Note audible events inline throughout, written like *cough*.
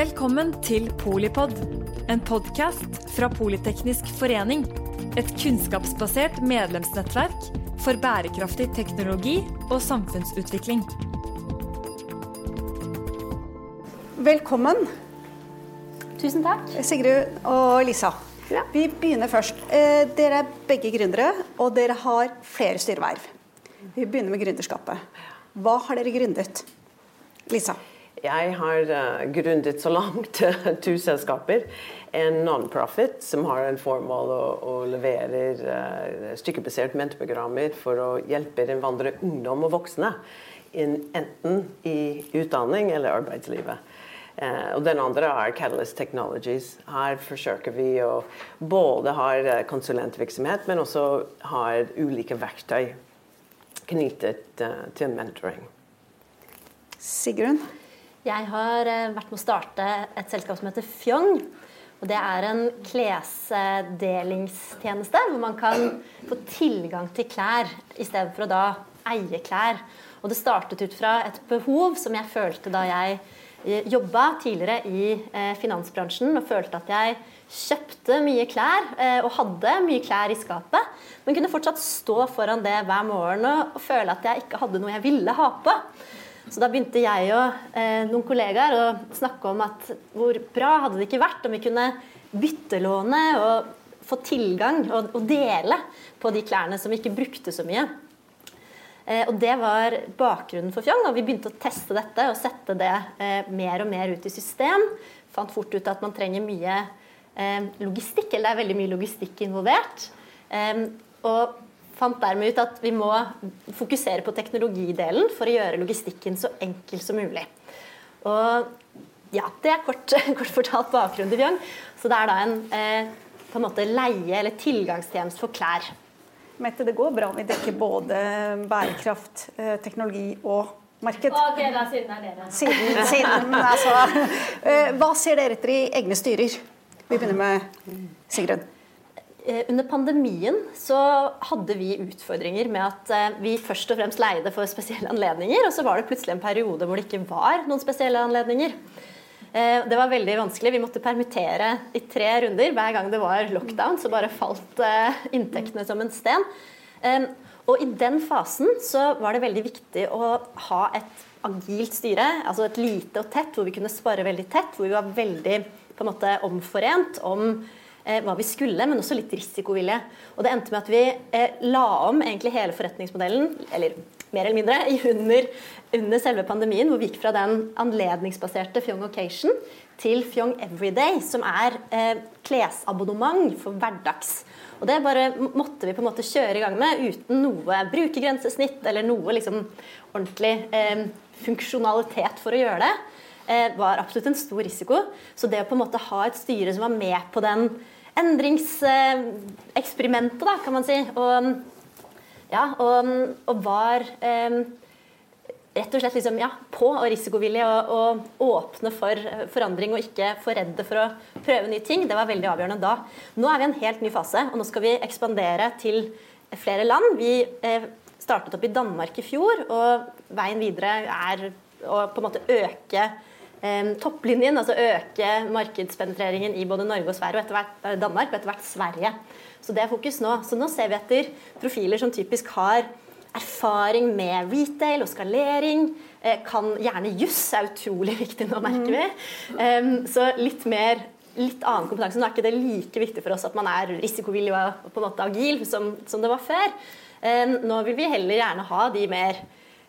Velkommen til Polipod, en podkast fra Politeknisk forening. Et kunnskapsbasert medlemsnettverk for bærekraftig teknologi og samfunnsutvikling. Velkommen, Tusen takk. Sigrud og Lisa. Ja. Vi begynner først. Eh, Dere er begge gründere, og dere har flere styreverv. Vi begynner med gründerskapet. Hva har dere gründet? Lisa. Jeg har uh, grunnet så langt *laughs* to selskaper. En non-profit som har en formål å, å levere uh, stykkebasert mentorprogrammer for å hjelpe innvandrere, ungdom og voksne inn enten i utdanning eller arbeidslivet. Uh, og den andre er Catalyst Technologies. Her forsøker vi å både ha uh, konsulentvirksomhet, men også ha ulike verktøy knyttet uh, til mentoring. Sigrun. Jeg har eh, vært med å starte et selskap som heter Fjong. Og det er en klesdelingstjeneste hvor man kan få tilgang til klær i stedet for å da eie klær. Og det startet ut fra et behov som jeg følte da jeg eh, jobba tidligere i eh, finansbransjen og følte at jeg kjøpte mye klær og hadde mye klær i skapet, men kunne fortsatt stå foran det hver morgen og føle at jeg ikke hadde noe jeg ville ha på. Så da begynte jeg og eh, noen kollegaer å snakke om at hvor bra hadde det ikke vært om vi kunne byttelåne og få tilgang og, og dele på de klærne som vi ikke brukte så mye. Eh, og Det var bakgrunnen for Fjong, og vi begynte å teste dette og sette det eh, mer og mer ut i system. Fant fort ut at man trenger mye eh, logistikk, eller det er veldig mye logistikk involvert. Eh, og fant dermed ut at vi må fokusere på teknologidelen for å gjøre logistikken så enkel som mulig. Og ja, Det er kort, *laughs* kort fortalt bakgrunnen til Bjørn. Så det er da en, eh, på en måte leie- eller tilgangstjeneste for klær. Mette, det går bra om vi dekker både bærekraft, eh, teknologi og marked. Ok, da siden er dere. Siden, siden altså, eh, Hva ser dere etter i egne styrer? Vi begynner med Sigrun. Eh, Under pandemien så hadde vi utfordringer med at eh, vi først og fremst leide for spesielle anledninger, og så var det plutselig en periode hvor det ikke var noen spesielle anledninger. Eh, Det var veldig vanskelig. Vi måtte permittere i tre runder. Hver gang det var lockdown, så bare falt inntektene som en sten. Og i den fasen så var det veldig viktig å ha et agilt styre, altså et lite og tett, hvor vi kunne spare veldig tett, hvor vi var veldig på en måte omforent om eh, hva vi skulle, men også litt risikovillige. Og det endte med at vi eh, la om egentlig hele forretningsmodellen, eller mer eller mindre, under, under selve pandemien, hvor vi gikk fra den anledningsbaserte Fjong Occasion til Fjong Everyday, som er eh, klesabonnement for hverdags. Og det bare måtte vi på en måte kjøre i gang med uten noe brukergrensesnitt eller noe liksom ordentlig eh, funksjonalitet for å gjøre det eh, var absolutt en stor risiko. Så det å på en måte ha et styre som var med på den endringseksperimentet, da, kan man si, og, ja, og, og var eh, rett og slett liksom, ja, på og risikovillig og, og åpne for forandring og ikke for redde for å prøve nye ting, det var veldig avgjørende da. Nå er vi i en helt ny fase, og nå skal vi ekspandere til flere land. Vi eh, startet opp i Danmark i fjor, og veien videre er å på en måte øke eh, topplinjen, altså øke markedspenetreringen i både Norge og Sverige, og etter hvert eh, Danmark og etter hvert Sverige. Så det er fokus nå. Så nå ser vi etter profiler som typisk har erfaring med retail og skalering. Eh, kan gjerne juss, er utrolig viktig nå, merker vi. Um, så litt mer litt annen kompetanse. Nå er ikke det like viktig for oss at man er risikovillig og på en måte agil som, som det var før. Nå vil vi heller gjerne ha de mer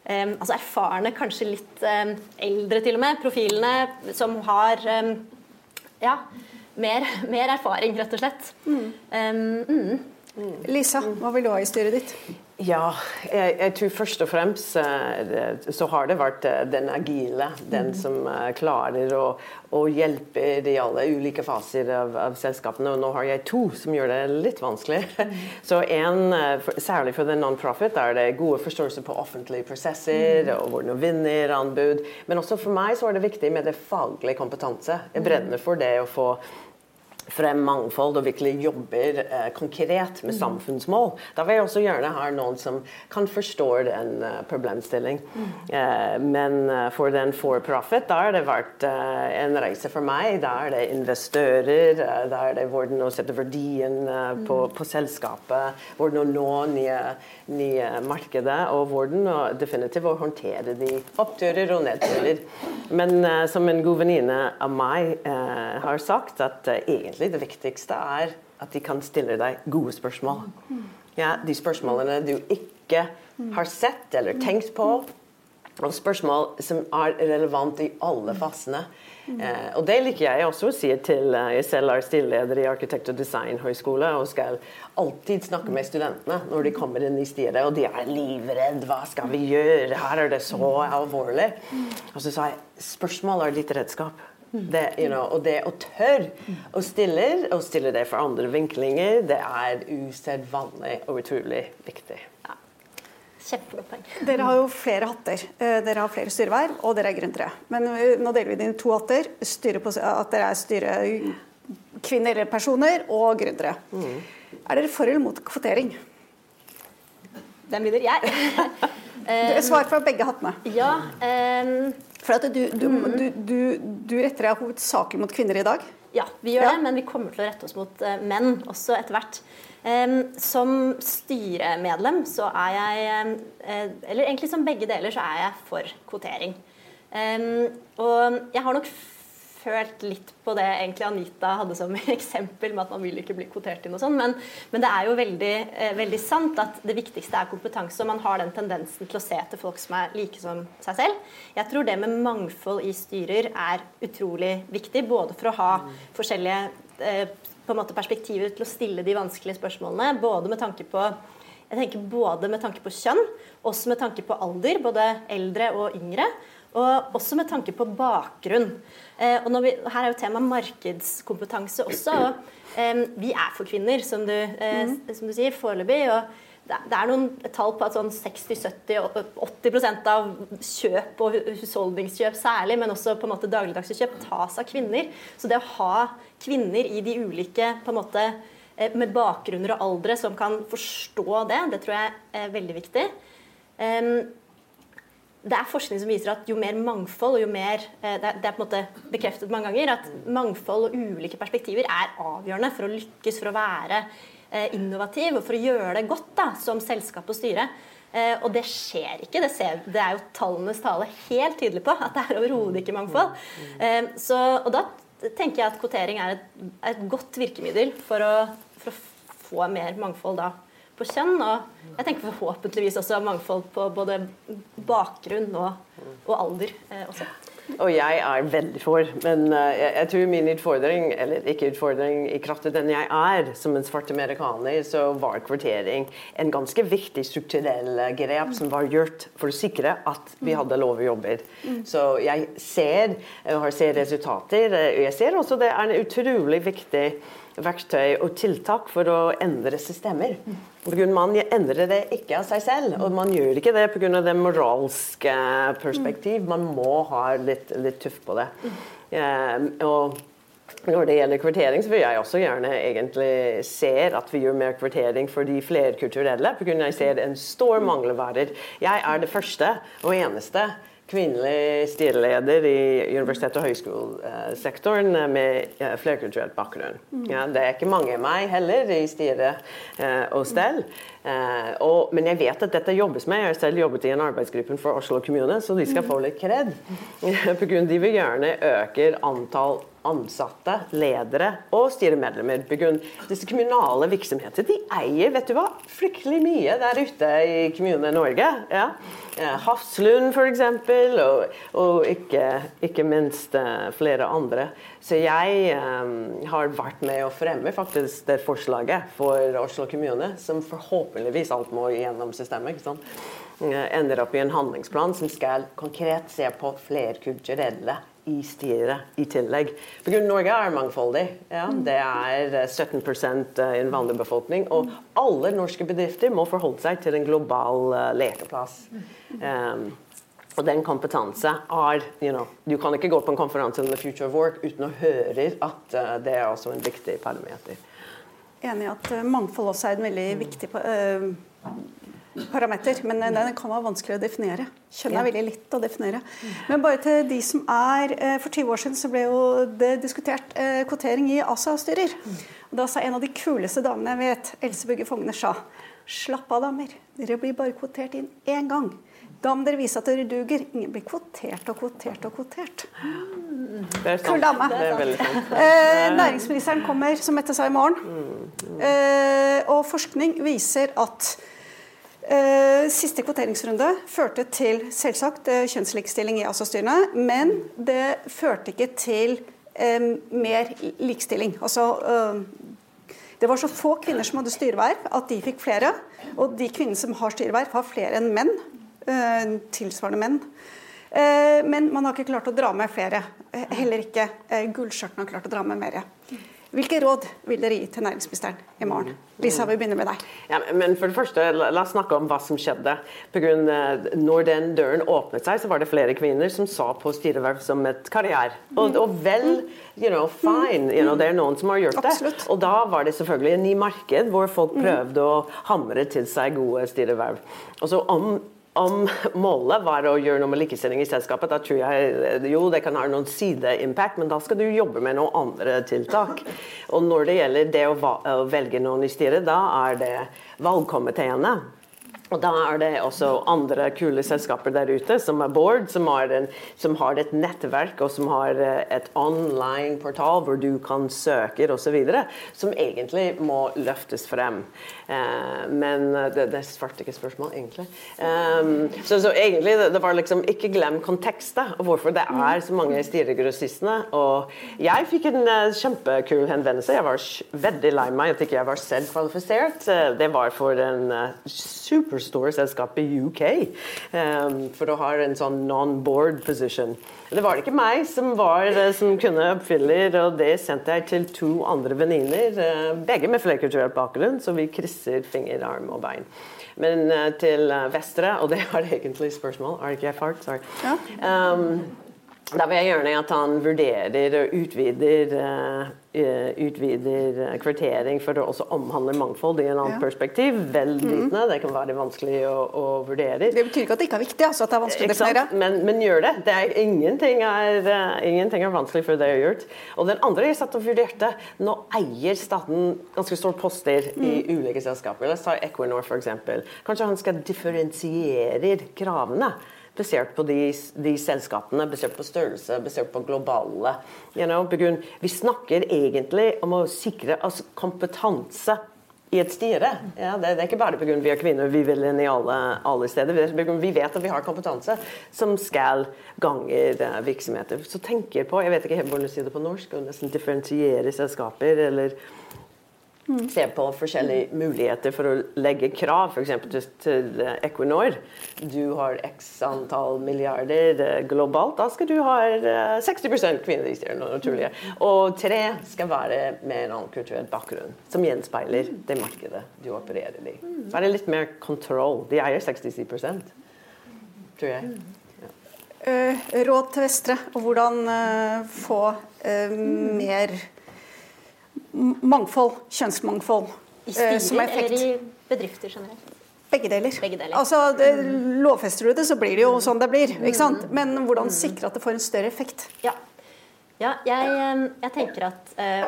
um, altså erfarne, kanskje litt um, eldre til og med, profilene som har ja, mer, mer erfaring, rett og slett. Um, mm. Lisa, hva vil du ha i styret ditt? Ja, jeg, jeg, tror først og fremst uh, så har det vært uh, den agile. Den mm. som uh, klarer å, å, hjelpe i alle ulike faser av, av, selskapene. Og nå har jeg to som gjør det litt vanskelig. Mm. *laughs* så en, særlig for den non-profit, er det gode forståelser på offentlige prosesser mm. og hvordan vinner anbud. Men også for meg så er det viktig med det faglige kompetanse. Jeg brenner for det å få frem mangfold og virkelig jobber eh, konkret med samfunnsmål. Da vil jeg også gjerne ha noen som kan forstå den uh, problemstilling. Eh, men uh, for den for profit, da har det vært uh, en reise for meg. Da er det investører, da er det hvordan å sette verdien på, på, selskapet, hvordan å nå nye, nye markeder, og hvordan å definitivt å håndtere de oppturer og nedturer. Men som en god venninne av meg har sagt, at egentlig egentlig det viktigste er at de kan stille deg gode spørsmål. Ja, de spørsmålene du ikke har sett eller tenkt på. Og spørsmål som er relevant i alle fasene. Eh, og det liker jeg også å si til eh, Jeg selv er stilleder i arkitekt- og designhøgskole og skal alltid snakke med studentene når de kommer inn i styret, og de er livredde. Hva skal vi gjøre? Her er det så alvorlig. Og så sa jeg spørsmål er ditt redskap. Det, you know, og det å tørre å stille, og stille det for andre vinklinger, det er usedvanlig og utrolig viktig. Ja. Kjempegodt poeng. Dere har jo flere hatter. Eh, dere har flere styreverv, og dere er gründere. Men eh, nå deler vi det inn i to hatter. På, at dere er styrekvinner eller personer, og gründere. Mm. Er dere for eller mot kvotering? Den begynner jeg. *laughs* Svar fra begge hattene. Ja, um for at du, du, du, du retter deg hovedsakelig mot kvinner i dag? Ja, vi gjør ja. det, men vi kommer til å rette oss mot uh, menn også etter hvert. Som styremedlem så er jeg uh, Eller egentlig som begge deler så er jeg for kvotering. Og jeg har nok følt litt på det egentlig Anita hadde som *laughs* eksempel, med at man vil ikke bli kvotert inn og sånn. Men, men, det er jo veldig, eh, veldig, sant at det viktigste er kompetanse, og man har den tendensen til å se etter folk som er like som seg selv. Jeg tror det med mangfold i styrer er utrolig viktig, både for å ha forskjellige eh, måte perspektiver til å stille de vanskelige spørsmålene, både med tanke på jeg tenker både med tanke på kjønn, også med tanke på alder, både eldre og yngre. Og også med tanke på bakgrunn. Eh, og vi, her er jo tema markedskompetanse også. og eh, Vi er for kvinner, som du, eh, mm. som du sier, foreløpig. og det, er noen tall på at sånn 60-70-80% av kjøp og husholdningskjøp særlig, men også på en måte dagligdagse kjøp, tas av kvinner. Så det å ha kvinner i de ulike på en måte eh, med bakgrunner og aldre som kan forstå det, det tror jeg er veldig viktig. Um, det er forskning som viser at jo mer mangfold og jo mer eh, Det er på en måte bekreftet mange ganger at mangfold og ulike perspektiver er avgjørende for å lykkes, for å være eh, innovativ og for å gjøre det godt da, som selskap og styre. Eh, og det skjer ikke. Det, ser, det, er jo tallenes tale helt tydelig på at det er overhodet ikke mangfold. Så, og da tenker jeg at kvotering er et, et godt virkemiddel for å, for å få mer mangfold da på kjønn. Og jeg tenker forhåpentligvis også mangfold på både bakgrunn og, og alder eh, også. Og jeg er veldig for, men uh, jeg, jeg, tror min utfordring, eller ikke utfordring, i kraft av den jeg er som en svart amerikaner, så var kvotering en ganske viktig strukturell grep som var gjort for å sikre at vi hadde lov å jobbe. Så jeg ser og har sett resultater. Jeg ser også det er en utrolig viktig verktøy og tiltak for å endre systemer. Man endrer det ikke av seg selv, og man gjør ikke det pga. det moralske perspektiv. Man må ha litt, litt tøff på det. Um, og når det gjelder kvartering, så vil jeg også gjerne egentlig se at vi gjør mer kvartering for de flerkulturelle. Pga. jeg ser en stor manglevarer. Jeg er det første og eneste kvinnelig styreleder i universitet- og høyskolesektoren med eh, flerkulturell bakgrunn. Mm. Ja, det er ikke mange av meg heller i styret eh, og stell. Eh, og, men jeg vet at dette jobbes med. Jeg har selv jobbet i en arbeidsgruppe for Oslo kommune, så de skal få litt kred. *laughs* Pga. de vil gjerne øke antall ansatte, ledere og styremedlemmer. Disse kommunale virksomheter de eier vet du hva, fryktelig mye der ute i kommunene Norge. Ja. Hafslund f.eks., og, og ikke, ikke, minst uh, flere andre. Så jeg um, har vært med å fremme faktisk det forslaget for Oslo kommune, som forhåpentligvis alt må gjennom systemet. ikke sant? ender opp i en handlingsplan som skal konkret se på flerkulturelle i styret i tillegg. For Norge er mangfoldig. Ja. Det er 17 eh, innvandrerbefolkning. Og alle norske bedrifter må forholde seg til en global uh, lekeplass. Um, Og den kompetanse er you know, Du kan ikke gå på en konferanse om the future of work uten å høre at uh, det er også en viktig parameter. Enig i at uh, mangfold også er en veldig viktig uh, parameter, men den kan være vanskelig å definere. Kjønn er veldig lett å definere. Men bare til de som er For 20 år siden så ble jo det diskutert kvotering i ASA-styrer. Da sa en av de kuleste damene jeg vet, Else Bugge Fogner, sa Slapp av, damer. Dere blir bare kvotert inn én gang. Da må dere vise at dere duger. Ingen blir kvotert og kvotert og kvotert. Kul dame. Eh, næringsministeren kommer, som Mette sa, i morgen. Eh, og forskning viser at eh, siste kvoteringsrunde førte til selvsagt eh, kjønnslikestilling i ASA-styrene, men det førte ikke til eh, mer likestilling. Altså eh, det var så få kvinner som hadde styreverv at de fikk flere. Og de kvinnene som har styreverv, har flere enn menn. Eh, tilsvarende menn. Eh, men man har ikke klart å dra med flere. Eh, heller ikke Gullskjørten har klart å dra med mer. Hvilke råd vil dere gi til næringsministeren i morgen? Lisa, vi begynner med deg. Ja, men for det første, La oss snakke om hva som skjedde. Grunn, når den døren åpnet seg, så var det flere kvinner som sa på styreverv som et karriere. Og, og vel, you know, fine. You know, det er noen som har gjort det. Absolutt. Og da var det selvfølgelig en ny marked hvor folk prøvde å hamre til seg gode styreverv. Og så om om målet var å gjøre noe med likestilling i selskapet, da tror jeg jo det kan ha noen sideimpact, men da skal du jobbe med noen andre tiltak. Og når det gjelder det å velge noen i styret, da er det valgkomiteene. Og da er det også andre kule selskaper der ute, som er Board, som har, en, som har et nettverk og som har eh, et online portal hvor du kan søke osv., som egentlig må løftes frem. Eh, men det, det svarte ikke spørsmål, egentlig. Um, så, så, egentlig, det, det, var liksom Ikke glem kontekstet og hvorfor det er så mange styregrossistene. Og jeg fikk en uh, kjempekul henvendelse. Jeg var veldig lei meg at ikke jeg var selv kvalifisert. Det var for en uh, super store selskap i UK um, for å ha en sånn non-board position. Det var det ikke meg som, var, eh, som kunne oppfylle, og det sendte jeg til to andre venninner, uh, begge med flerkulturell bakgrunn, så vi krysser finger, arm og bein. Men uh, til Vestre, og det er egentlig spørsmål, er ikke jeg fart? Sorry. Ja. Um, da vil jeg gjerne at han vurderer og utvider, utvider kvartering for å også omhandle mangfold i en annen ja. perspektiv. Vel vitende. Mm. Det kan være vanskelig å, å, vurdere. Det betyr ikke at det ikke er viktig, altså at det er vanskelig å definere. Men, men, gjør det. det er, ingenting, er, uh, ingenting, er, vanskelig for det å gjøre. Og den andre jeg satt og vurderte Nå eier staten ganske store poster mm. i ulike selskaper. La oss ta Equinor f.eks. Kanskje han skal differensiere kravene basert på de, de, selskapene, basert på størrelse, basert på globale you know, Vi snakker egentlig om å sikre altså, kompetanse i et styre. Ja, det, det, er ikke bare pga. vi er kvinner vi vil inn i alle, alle steder. Vi vet at vi har kompetanse som skal ganger uh, virksomheter. Så tenker på, jeg vet ikke helt hvordan du sier det på norsk, å nesten differensiere selskaper eller. Se på forskjellige muligheter for å legge krav, f.eks. Til, Equinor. Du har x antall milliarder eh, globalt. Da skal du ha 60 eh, kvinner i styret. Og tre skal være med en annen kulturell bakgrunn, som gjenspeiler det markedet du opererer i. Være litt mer kontroll. De eier 67%, tror jeg. Ja. Uh, råd til Vestre, og hvordan uh, få mer mangfold, kjønnsmangfold. I eh, styrer eller i bedrifter generelt? Begge deler. Begge deler. Altså, det, lovfester du det, så blir det jo sånn det blir. ikke sant? Men hvordan sikre at det får en større effekt? Ja, ja jeg, eh, jeg, tenker at eh,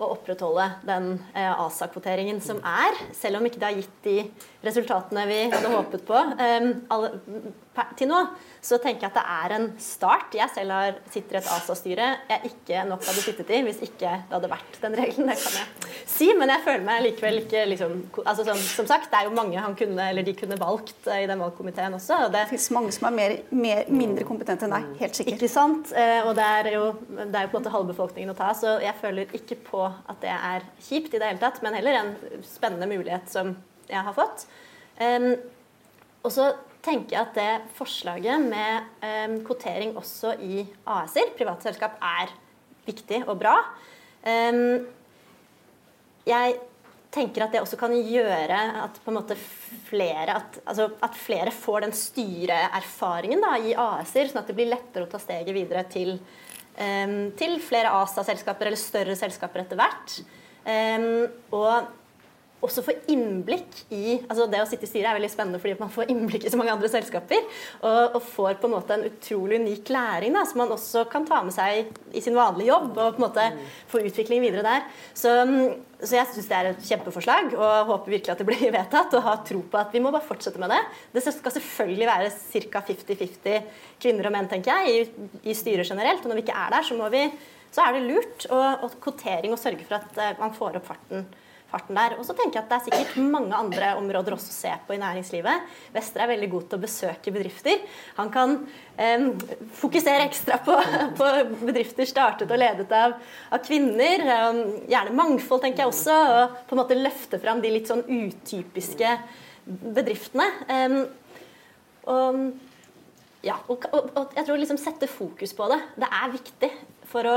å opprettholde den eh, ASA-kvoteringen som er, selv om ikke det har gitt de resultatene vi hadde håpet på per, til nå, så tenker jeg at det er en start. Jeg selv har, sitter i et ASA-styre jeg ikke nok hadde sittet i hvis ikke det hadde vært den regelen. Det kan jeg si, men jeg føler meg likevel ikke liksom, altså som, som, sagt, det er jo mange han kunne, eller de kunne valgt eh, i den valgkomiteen også. Og det, det fins mange som er mer, mer, mindre kompetente enn deg, helt sikkert. Ikke sant? Eh, og det er, jo, det er jo på en måte halve befolkningen å ta, så jeg føler ikke på at det er kjipt i det hele tatt, men heller en spennende mulighet som jeg har fått. Um, og så tenker jeg at det forslaget med um, kvotering også i AS-er, private selskap, er viktig og bra. Um, jeg tenker at det også kan gjøre at flere, at, altså, at flere får den styreerfaringen da, i AS-er, sånn at det blir lettere å ta steget videre til, til flere ASA-selskaper eller større selskaper etter hvert. Og også få innblikk i altså Det å sitte i styret er veldig spennende fordi man får innblikk i så mange andre selskaper. Og, og får på en måte en utrolig unik læring da, som man også kan ta med seg i sin vanlige jobb. Og på en måte få utvikling videre der. Så, så jeg syns det er et kjempeforslag og håper virkelig at det blir *laughs* vedtatt. Og har tro på at vi må bare fortsette med det. Det skal selvfølgelig være ca. 50-50 kvinner og menn, tenker jeg, i, i styret generelt. Og når vi ikke er der, så, vi, så er det lurt og, kvotering og sørge for at uh, man får opp farten farten der. Og så tenker jeg at det er sikkert mange andre områder også å se på i næringslivet. Vestre er veldig god til å besøke bedrifter. Han kan eh, fokusere ekstra på, *laughs* på, bedrifter startet og ledet av, av kvinner. Um, gjerne mangfold, tenker jeg også. Og på en måte løfte fram de litt sånn utypiske bedriftene. Um, og, ja, og, og, og jeg tror liksom sette fokus på det. Det er viktig for å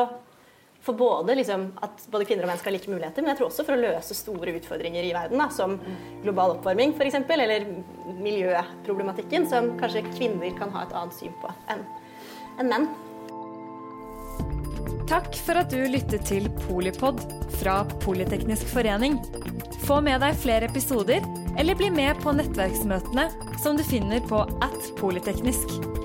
for både liksom, at både kvinner og menn skal ha like muligheter, men jeg tror også for å løse store utfordringer i verden, da, som global oppvarming f.eks., eller miljøproblematikken, som kanskje kvinner kan ha et annet syn på enn en menn. Takk for at du lyttet til Polipod fra Politeknisk forening. Få med deg flere episoder, eller bli med på nettverksmøtene som du finner på at polyteknisk.